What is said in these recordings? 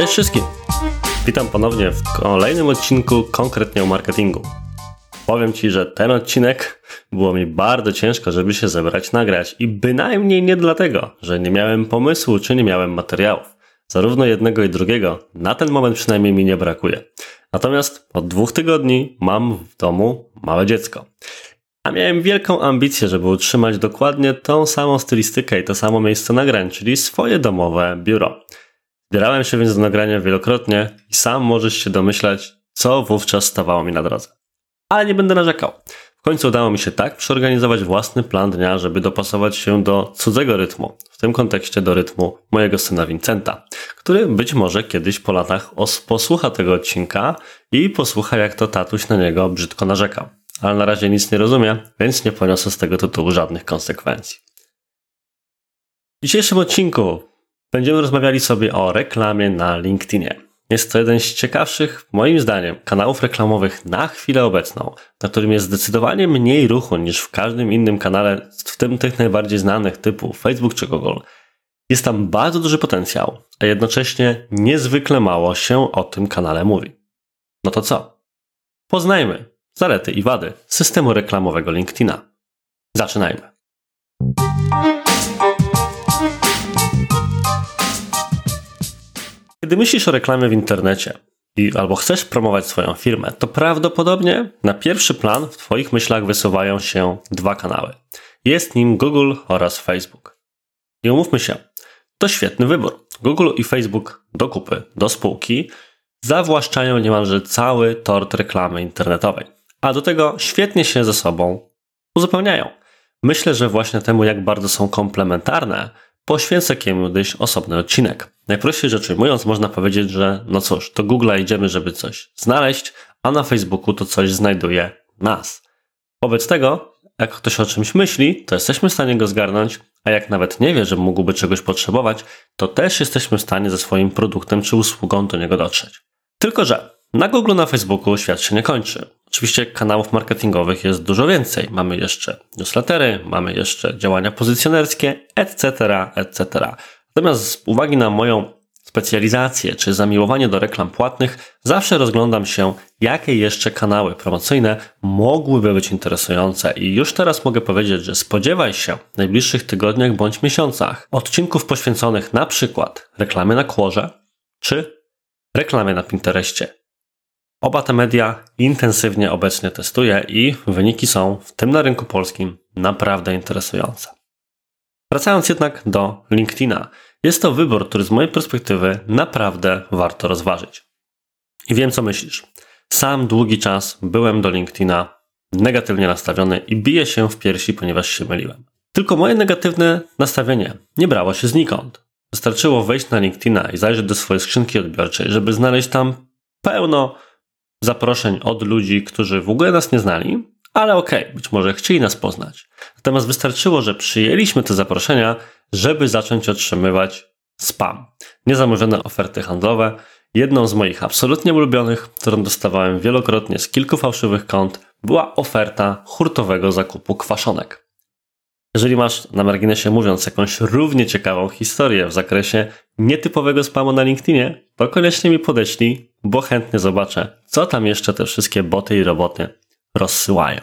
Cześć wszystkim! Witam ponownie w kolejnym odcinku konkretnie o marketingu. Powiem Ci, że ten odcinek było mi bardzo ciężko, żeby się zebrać, nagrać i bynajmniej nie dlatego, że nie miałem pomysłu czy nie miałem materiałów. Zarówno jednego i drugiego na ten moment przynajmniej mi nie brakuje. Natomiast od dwóch tygodni mam w domu małe dziecko. A miałem wielką ambicję, żeby utrzymać dokładnie tą samą stylistykę i to samo miejsce nagrań, czyli swoje domowe biuro. Zbierałem się więc do nagrania wielokrotnie i sam możesz się domyślać, co wówczas stawało mi na drodze. Ale nie będę narzekał. W końcu udało mi się tak przeorganizować własny plan dnia, żeby dopasować się do cudzego rytmu, w tym kontekście do rytmu mojego syna Vincenta, który być może kiedyś po latach posłucha tego odcinka i posłucha jak to tatuś na niego brzydko narzekał. Ale na razie nic nie rozumie, więc nie poniosę z tego tytułu żadnych konsekwencji. W dzisiejszym odcinku Będziemy rozmawiali sobie o reklamie na LinkedInie. Jest to jeden z ciekawszych, moim zdaniem, kanałów reklamowych na chwilę obecną, na którym jest zdecydowanie mniej ruchu niż w każdym innym kanale, w tym tych najbardziej znanych typu Facebook czy Google. Jest tam bardzo duży potencjał, a jednocześnie niezwykle mało się o tym kanale mówi. No to co? Poznajmy zalety i wady systemu reklamowego LinkedIna. Zaczynajmy. Kiedy myślisz o reklamie w internecie i albo chcesz promować swoją firmę, to prawdopodobnie na pierwszy plan w Twoich myślach wysuwają się dwa kanały. Jest nim Google oraz Facebook. I umówmy się, to świetny wybór. Google i Facebook do kupy, do spółki zawłaszczają niemalże cały tort reklamy internetowej. A do tego świetnie się ze sobą uzupełniają. Myślę, że właśnie temu, jak bardzo są komplementarne, poświęcę kiedyś osobny odcinek. Najprościej rzecz ujmując, można powiedzieć, że no cóż, do Google'a idziemy, żeby coś znaleźć, a na Facebooku to coś znajduje nas. Wobec tego, jak ktoś o czymś myśli, to jesteśmy w stanie go zgarnąć, a jak nawet nie wie, że mógłby czegoś potrzebować, to też jesteśmy w stanie ze swoim produktem czy usługą do niego dotrzeć. Tylko, że na Google, na Facebooku świat się nie kończy. Oczywiście kanałów marketingowych jest dużo więcej. Mamy jeszcze newslettery, mamy jeszcze działania pozycjonerskie, etc., etc. Natomiast z uwagi na moją specjalizację czy zamiłowanie do reklam płatnych, zawsze rozglądam się, jakie jeszcze kanały promocyjne mogłyby być interesujące i już teraz mogę powiedzieć, że spodziewaj się w najbliższych tygodniach bądź miesiącach odcinków poświęconych na przykład reklamie na Kłorze czy reklamie na Pinterestie. Oba te media intensywnie obecnie testuję i wyniki są, w tym na rynku polskim, naprawdę interesujące. Wracając jednak do LinkedIna, jest to wybór, który z mojej perspektywy naprawdę warto rozważyć. I wiem, co myślisz. Sam długi czas byłem do LinkedIna negatywnie nastawiony i biję się w piersi, ponieważ się myliłem. Tylko moje negatywne nastawienie nie brało się znikąd. Wystarczyło wejść na LinkedIna i zajrzeć do swojej skrzynki odbiorczej, żeby znaleźć tam pełno zaproszeń od ludzi, którzy w ogóle nas nie znali, ale okej, okay, być może chcieli nas poznać. Natomiast wystarczyło, że przyjęliśmy te zaproszenia, żeby zacząć otrzymywać spam. Niezamówione oferty handlowe. Jedną z moich absolutnie ulubionych, którą dostawałem wielokrotnie z kilku fałszywych kont, była oferta hurtowego zakupu kwaszonek. Jeżeli masz, na marginesie mówiąc, jakąś równie ciekawą historię w zakresie nietypowego spamu na LinkedInie, to koniecznie mi podeślij, bo chętnie zobaczę, co tam jeszcze te wszystkie boty i roboty rozsyłają.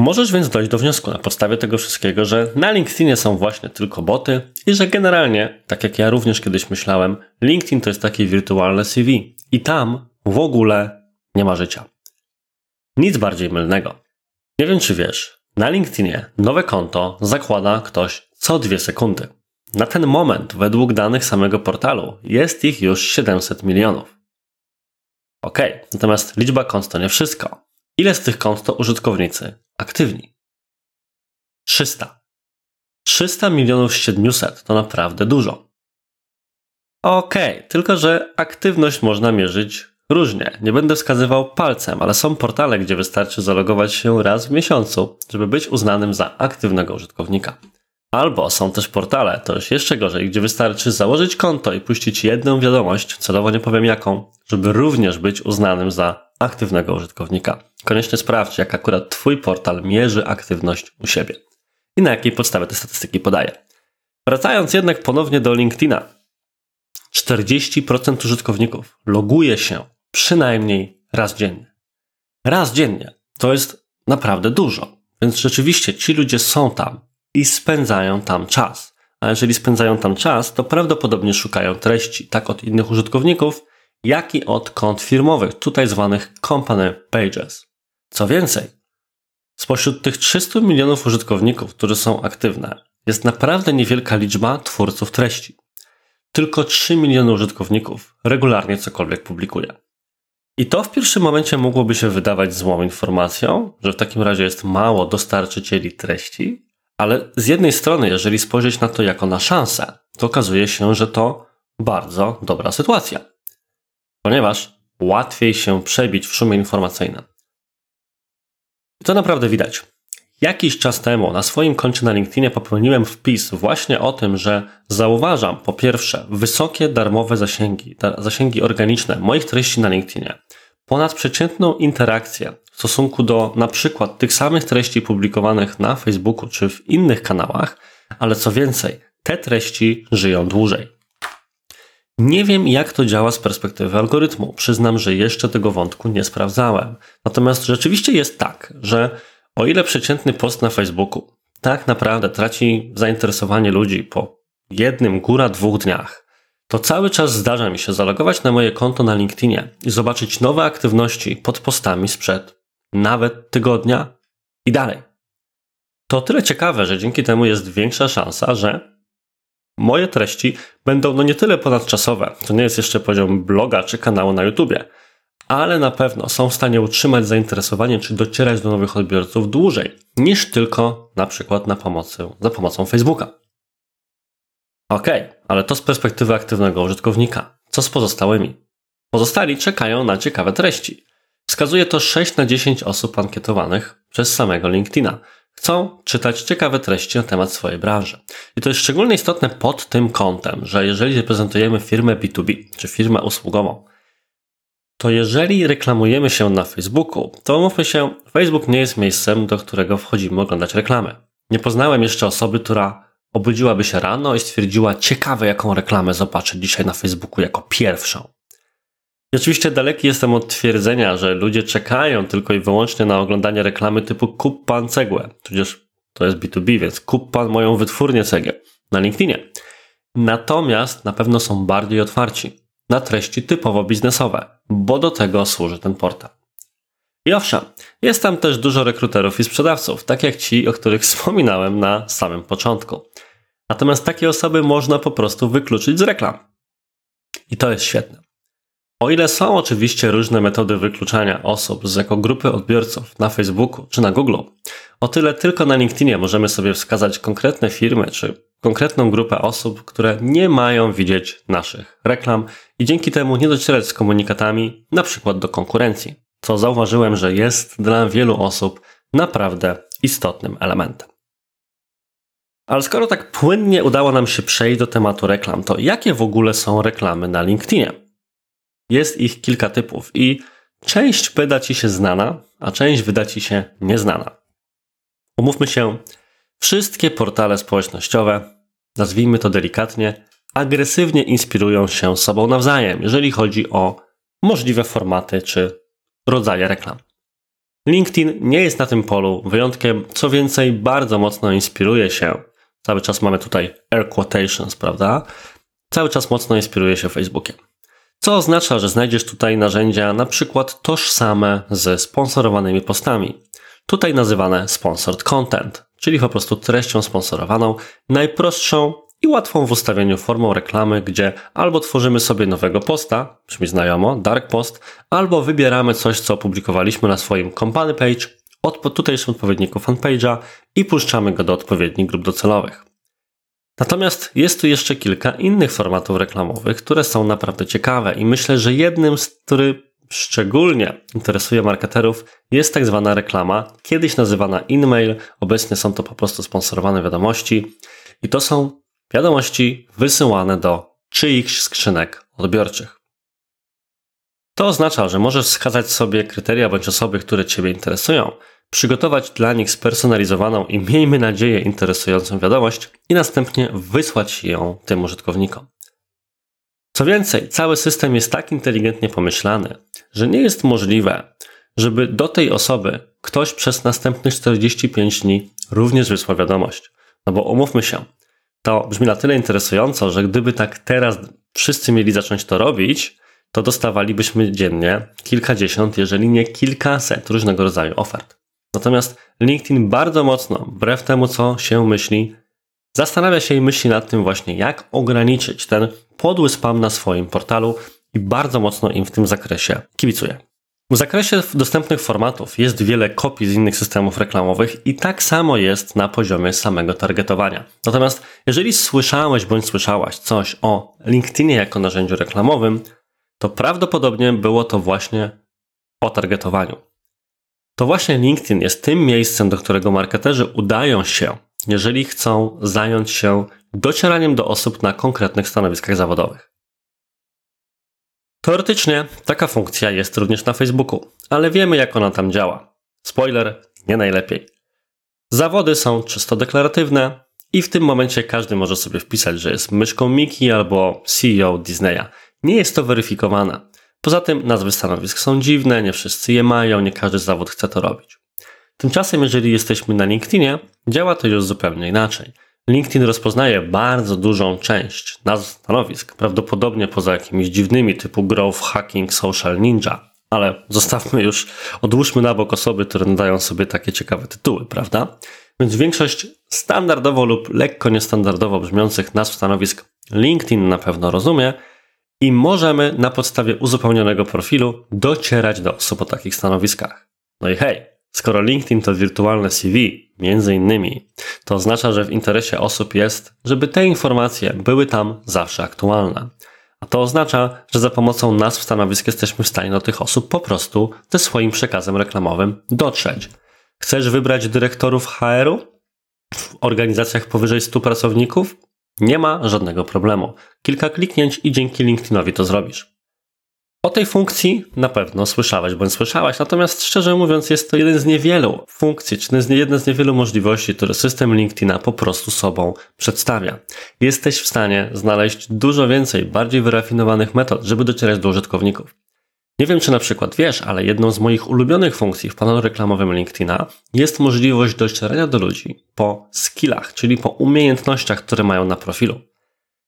Możesz więc dojść do wniosku na podstawie tego wszystkiego, że na LinkedInie są właśnie tylko boty i że generalnie, tak jak ja również kiedyś myślałem, LinkedIn to jest takie wirtualne CV i tam w ogóle nie ma życia. Nic bardziej mylnego. Nie wiem czy wiesz, na LinkedInie nowe konto zakłada ktoś co dwie sekundy. Na ten moment, według danych samego portalu, jest ich już 700 milionów. Ok, natomiast liczba kont to nie wszystko. Ile z tych kont to użytkownicy aktywni? 300. 300 milionów 700 to naprawdę dużo. Ok, tylko że aktywność można mierzyć Różnie, nie będę wskazywał palcem, ale są portale, gdzie wystarczy zalogować się raz w miesiącu, żeby być uznanym za aktywnego użytkownika. Albo są też portale, to już jeszcze gorzej, gdzie wystarczy założyć konto i puścić jedną wiadomość, celowo nie powiem jaką, żeby również być uznanym za aktywnego użytkownika. Koniecznie sprawdź, jak akurat Twój portal mierzy aktywność u siebie i na jakiej podstawie te statystyki podaje. Wracając jednak ponownie do LinkedIna. 40% użytkowników loguje się przynajmniej raz dziennie. Raz dziennie. To jest naprawdę dużo. Więc rzeczywiście ci ludzie są tam i spędzają tam czas. A jeżeli spędzają tam czas, to prawdopodobnie szukają treści tak od innych użytkowników, jak i od kont firmowych, tutaj zwanych company pages. Co więcej, spośród tych 300 milionów użytkowników, którzy są aktywne, jest naprawdę niewielka liczba twórców treści. Tylko 3 miliony użytkowników regularnie cokolwiek publikuje. I to w pierwszym momencie mogłoby się wydawać złą informacją, że w takim razie jest mało dostarczycieli treści, ale z jednej strony, jeżeli spojrzeć na to jako na szansę, to okazuje się, że to bardzo dobra sytuacja. Ponieważ łatwiej się przebić w szumie informacyjnym. I to naprawdę widać. Jakiś czas temu na swoim koncie na LinkedInie popełniłem wpis właśnie o tym, że zauważam po pierwsze wysokie darmowe zasięgi, zasięgi organiczne moich treści na LinkedInie, ponadprzeciętną interakcję w stosunku do na przykład tych samych treści publikowanych na Facebooku czy w innych kanałach, ale co więcej, te treści żyją dłużej. Nie wiem, jak to działa z perspektywy algorytmu. Przyznam, że jeszcze tego wątku nie sprawdzałem. Natomiast rzeczywiście jest tak, że o ile przeciętny post na Facebooku tak naprawdę traci zainteresowanie ludzi po jednym, góra dwóch dniach, to cały czas zdarza mi się zalogować na moje konto na LinkedInie i zobaczyć nowe aktywności pod postami sprzed nawet tygodnia i dalej. To tyle ciekawe, że dzięki temu jest większa szansa, że moje treści będą no nie tyle ponadczasowe, to nie jest jeszcze poziom bloga czy kanału na YouTubie, ale na pewno są w stanie utrzymać zainteresowanie czy docierać do nowych odbiorców dłużej niż tylko na przykład na pomocy, za pomocą Facebooka. Ok, ale to z perspektywy aktywnego użytkownika. Co z pozostałymi? Pozostali czekają na ciekawe treści. Wskazuje to 6 na 10 osób ankietowanych przez samego LinkedIna. Chcą czytać ciekawe treści na temat swojej branży. I to jest szczególnie istotne pod tym kątem, że jeżeli reprezentujemy firmę B2B czy firmę usługową, to jeżeli reklamujemy się na Facebooku, to mówmy się, Facebook nie jest miejscem, do którego wchodzimy oglądać reklamy. Nie poznałem jeszcze osoby, która obudziłaby się rano i stwierdziła, ciekawe jaką reklamę zobaczę dzisiaj na Facebooku jako pierwszą. Oczywiście daleki jestem od twierdzenia, że ludzie czekają tylko i wyłącznie na oglądanie reklamy typu kup pan cegłę, tudzież to jest B2B, więc kup pan moją wytwórnię cegieł na LinkedInie. Natomiast na pewno są bardziej otwarci na treści typowo biznesowe, bo do tego służy ten portal. I owszem, jest tam też dużo rekruterów i sprzedawców, tak jak ci, o których wspominałem na samym początku. Natomiast takie osoby można po prostu wykluczyć z reklam. I to jest świetne. O ile są oczywiście różne metody wykluczania osób z jako grupy odbiorców na Facebooku czy na Google, o tyle tylko na LinkedInie możemy sobie wskazać konkretne firmy czy konkretną grupę osób, które nie mają widzieć naszych reklam i dzięki temu nie docierać z komunikatami na przykład do konkurencji, co zauważyłem, że jest dla wielu osób naprawdę istotnym elementem. Ale skoro tak płynnie udało nam się przejść do tematu reklam, to jakie w ogóle są reklamy na LinkedInie? Jest ich kilka typów i część wyda Ci się znana, a część wyda Ci się nieznana. Umówmy się, wszystkie portale społecznościowe, nazwijmy to delikatnie, agresywnie inspirują się sobą nawzajem, jeżeli chodzi o możliwe formaty czy rodzaje reklam. LinkedIn nie jest na tym polu wyjątkiem, co więcej, bardzo mocno inspiruje się. Cały czas mamy tutaj air quotations, prawda? Cały czas mocno inspiruje się Facebookiem. Co oznacza, że znajdziesz tutaj narzędzia na przykład tożsame ze sponsorowanymi postami. Tutaj nazywane sponsored content, czyli po prostu treścią sponsorowaną, najprostszą i łatwą w ustawieniu formą reklamy, gdzie albo tworzymy sobie nowego posta, brzmi znajomo, dark post, albo wybieramy coś, co opublikowaliśmy na swoim company page, od tutejszym odpowiedniku fanpage'a i puszczamy go do odpowiednich grup docelowych. Natomiast jest tu jeszcze kilka innych formatów reklamowych, które są naprawdę ciekawe i myślę, że jednym z który szczególnie interesuje marketerów jest tak zwana reklama, kiedyś nazywana in-mail, obecnie są to po prostu sponsorowane wiadomości i to są wiadomości wysyłane do czyichś skrzynek odbiorczych. To oznacza, że możesz wskazać sobie kryteria bądź osoby, które Ciebie interesują, przygotować dla nich spersonalizowaną i miejmy nadzieję interesującą wiadomość i następnie wysłać ją tym użytkownikom. Co więcej, cały system jest tak inteligentnie pomyślany, że nie jest możliwe, żeby do tej osoby ktoś przez następnych 45 dni również wysłał wiadomość. No bo umówmy się, to brzmi na tyle interesująco, że gdyby tak teraz wszyscy mieli zacząć to robić, to dostawalibyśmy dziennie kilkadziesiąt, jeżeli nie kilkaset różnego rodzaju ofert. Natomiast LinkedIn bardzo mocno, wbrew temu co się myśli, zastanawia się i myśli nad tym właśnie, jak ograniczyć ten podły spam na swoim portalu i bardzo mocno im w tym zakresie kibicuje. W zakresie dostępnych formatów jest wiele kopii z innych systemów reklamowych i tak samo jest na poziomie samego targetowania. Natomiast jeżeli słyszałeś bądź słyszałaś coś o LinkedInie jako narzędziu reklamowym, to prawdopodobnie było to właśnie o targetowaniu. To właśnie LinkedIn jest tym miejscem, do którego marketerzy udają się, jeżeli chcą zająć się docieraniem do osób na konkretnych stanowiskach zawodowych. Teoretycznie taka funkcja jest również na Facebooku, ale wiemy jak ona tam działa. Spoiler, nie najlepiej. Zawody są czysto deklaratywne i w tym momencie każdy może sobie wpisać, że jest myszką Miki albo CEO Disneya. Nie jest to weryfikowane. Poza tym nazwy stanowisk są dziwne, nie wszyscy je mają, nie każdy zawód chce to robić. Tymczasem, jeżeli jesteśmy na LinkedInie, działa to już zupełnie inaczej. LinkedIn rozpoznaje bardzo dużą część nazw stanowisk, prawdopodobnie poza jakimiś dziwnymi typu growth, hacking, social ninja. Ale zostawmy już, odłóżmy na bok osoby, które nadają sobie takie ciekawe tytuły, prawda? Więc większość standardowo lub lekko niestandardowo brzmiących nazw stanowisk LinkedIn na pewno rozumie i możemy na podstawie uzupełnionego profilu docierać do osób o takich stanowiskach. No i hej, skoro LinkedIn to wirtualne CV, między innymi, to oznacza, że w interesie osób jest, żeby te informacje były tam zawsze aktualne. A to oznacza, że za pomocą nazw stanowisk jesteśmy w stanie do tych osób po prostu ze swoim przekazem reklamowym dotrzeć. Chcesz wybrać dyrektorów HR-u w organizacjach powyżej 100 pracowników? Nie ma żadnego problemu. Kilka kliknięć i dzięki LinkedInowi to zrobisz. O tej funkcji na pewno słyszałeś bądź słyszałaś, natomiast szczerze mówiąc jest to jeden z niewielu funkcji, czy jedna z niewielu możliwości, które system LinkedIna po prostu sobą przedstawia. Jesteś w stanie znaleźć dużo więcej, bardziej wyrafinowanych metod, żeby docierać do użytkowników. Nie wiem, czy na przykład wiesz, ale jedną z moich ulubionych funkcji w panelu reklamowym LinkedIna jest możliwość docierania do ludzi po skillach, czyli po umiejętnościach, które mają na profilu.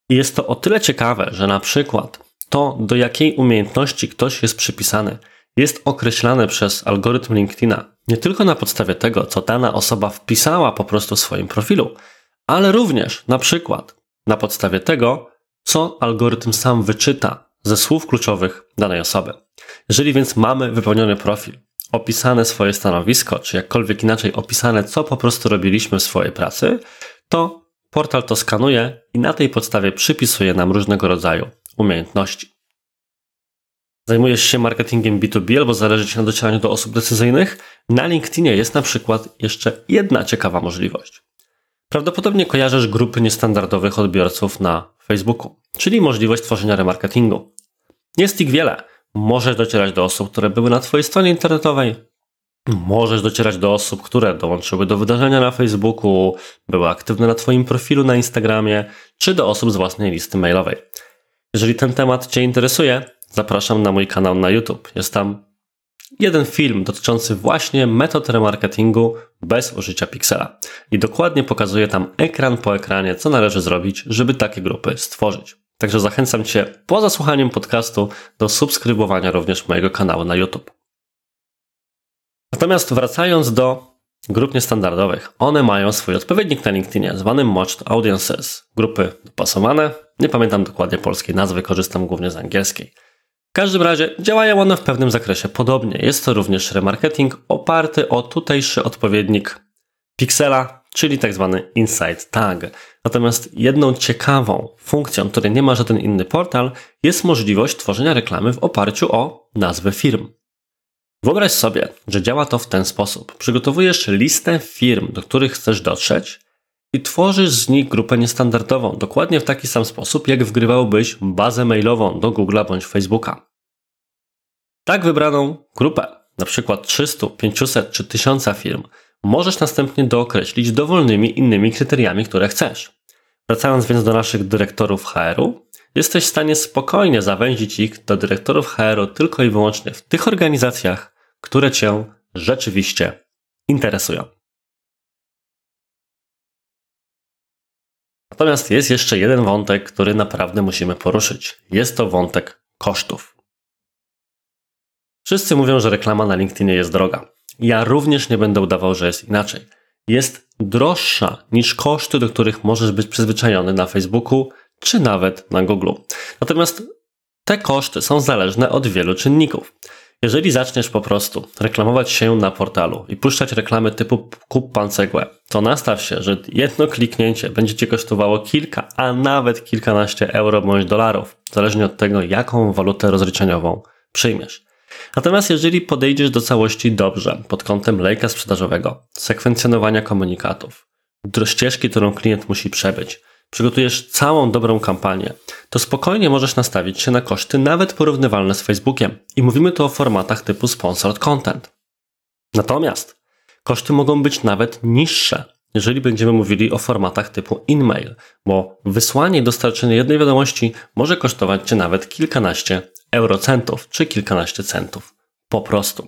I jest to o tyle ciekawe, że na przykład to, do jakiej umiejętności ktoś jest przypisany, jest określane przez algorytm LinkedIna nie tylko na podstawie tego, co dana osoba wpisała po prostu w swoim profilu, ale również na przykład na podstawie tego, co algorytm sam wyczyta ze słów kluczowych danej osoby. Jeżeli więc mamy wypełniony profil, opisane swoje stanowisko, czy jakkolwiek inaczej opisane, co po prostu robiliśmy w swojej pracy, to portal to skanuje i na tej podstawie przypisuje nam różnego rodzaju umiejętności. Zajmujesz się marketingiem B2B albo zależy Ci na docieraniu do osób decyzyjnych? Na LinkedInie jest na przykład jeszcze jedna ciekawa możliwość. Prawdopodobnie kojarzysz grupy niestandardowych odbiorców na Facebooku, czyli możliwość tworzenia remarketingu. Jest ich wiele. Możesz docierać do osób, które były na Twojej stronie internetowej, Możesz docierać do osób, które dołączyły do wydarzenia na Facebooku, były aktywne na Twoim profilu na Instagramie, czy do osób z własnej listy mailowej. Jeżeli ten temat Cię interesuje, zapraszam na mój kanał na YouTube. Jest tam jeden film dotyczący właśnie metod remarketingu bez użycia piksela. I dokładnie pokazuję tam ekran po ekranie, co należy zrobić, żeby takie grupy stworzyć. Także zachęcam Cię po zasłuchaniem podcastu do subskrybowania również mojego kanału na YouTube. Natomiast wracając do grup niestandardowych. One mają swój odpowiednik na LinkedInie, zwany Matched Audiences. Grupy dopasowane, nie pamiętam dokładnie polskiej nazwy, korzystam głównie z angielskiej. W każdym razie działają one w pewnym zakresie podobnie. Jest to również remarketing oparty o tutejszy odpowiednik Pixela, czyli tak zwany Inside Tag. Natomiast jedną ciekawą funkcją, której nie ma żaden inny portal, jest możliwość tworzenia reklamy w oparciu o nazwę firm. Wyobraź sobie, że działa to w ten sposób. Przygotowujesz listę firm, do których chcesz dotrzeć i tworzysz z nich grupę niestandardową, dokładnie w taki sam sposób, jak wgrywałbyś bazę mailową do Google'a bądź Facebooka. Tak wybraną grupę, na przykład 300, 500 czy 1000 firm, możesz następnie dookreślić dowolnymi innymi kryteriami, które chcesz. Wracając więc do naszych dyrektorów HR-u, jesteś w stanie spokojnie zawęzić ich do dyrektorów HR-u tylko i wyłącznie w tych organizacjach, które Cię rzeczywiście interesują. Natomiast jest jeszcze jeden wątek, który naprawdę musimy poruszyć. Jest to wątek kosztów. Wszyscy mówią, że reklama na LinkedInie jest droga. Ja również nie będę udawał, że jest inaczej. Jest droższa niż koszty, do których możesz być przyzwyczajony na Facebooku czy nawet na Google. Natomiast te koszty są zależne od wielu czynników. Jeżeli zaczniesz po prostu reklamować się na portalu i puszczać reklamy typu kup pan cegłę, to nastaw się, że jedno kliknięcie będzie cię kosztowało kilka, a nawet kilkanaście euro bądź dolarów, zależnie od tego, jaką walutę rozliczeniową przyjmiesz. Natomiast jeżeli podejdziesz do całości dobrze pod kątem lejka sprzedażowego, sekwencjonowania komunikatów, ścieżki, którą klient musi przebyć, przygotujesz całą dobrą kampanię, to spokojnie możesz nastawić się na koszty nawet porównywalne z Facebookiem. I mówimy tu o formatach typu sponsored content. Natomiast koszty mogą być nawet niższe, jeżeli będziemy mówili o formatach typu InMail, bo wysłanie i dostarczenie jednej wiadomości może kosztować Cię nawet kilkanaście eurocentów czy kilkanaście centów. Po prostu.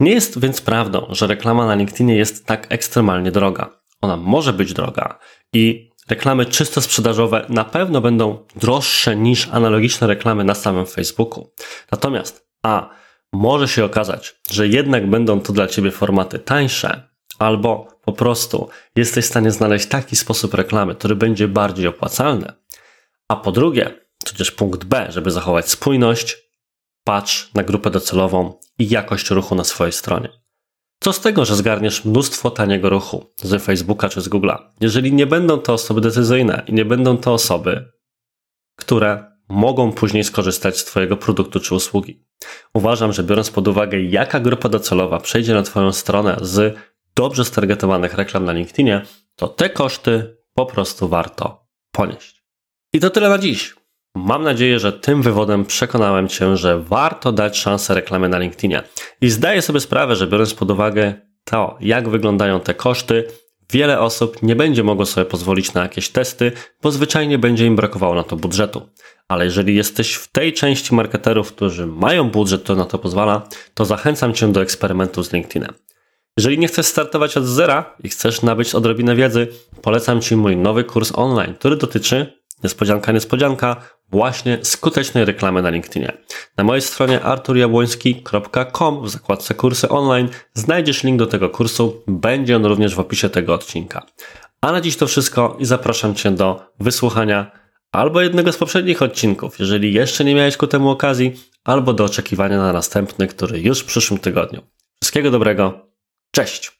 Nie jest więc prawdą, że reklama na LinkedInie jest tak ekstremalnie droga. Ona może być droga i reklamy czysto sprzedażowe na pewno będą droższe niż analogiczne reklamy na samym Facebooku. Natomiast A, może się okazać, że jednak będą to dla Ciebie formaty tańsze, albo po prostu jesteś w stanie znaleźć taki sposób reklamy, który będzie bardziej opłacalny. A po drugie, tudzież punkt B, żeby zachować spójność, patrz na grupę docelową i jakość ruchu na swojej stronie. Co z tego, że zgarniesz mnóstwo taniego ruchu ze Facebooka czy z Google'a, jeżeli nie będą to osoby decyzyjne i nie będą to osoby, które mogą później skorzystać z Twojego produktu czy usługi. Uważam, że biorąc pod uwagę, jaka grupa docelowa przejdzie na Twoją stronę z dobrze stargetowanych reklam na LinkedInie, to te koszty po prostu warto ponieść. I to tyle na dziś. Mam nadzieję, że tym wywodem przekonałem Cię, że warto dać szansę reklamie na LinkedInie. I zdaję sobie sprawę, że biorąc pod uwagę to, jak wyglądają te koszty, wiele osób nie będzie mogło sobie pozwolić na jakieś testy, bo zwyczajnie będzie im brakowało na to budżetu. Ale jeżeli jesteś w tej części marketerów, którzy mają budżet, to na to pozwala, to zachęcam Cię do eksperymentu z LinkedInem. Jeżeli nie chcesz startować od zera i chcesz nabyć odrobinę wiedzy, polecam Ci mój nowy kurs online, który dotyczy, niespodzianka, niespodzianka, właśnie skutecznej reklamy na LinkedInie. Na mojej stronie arturjabłoński.com w zakładce kursy online znajdziesz link do tego kursu, będzie on również w opisie tego odcinka. A na dziś to wszystko i zapraszam Cię do wysłuchania albo jednego z poprzednich odcinków, jeżeli jeszcze nie miałeś ku temu okazji, albo do oczekiwania na następny, który już w przyszłym tygodniu. Wszystkiego dobrego, cześć!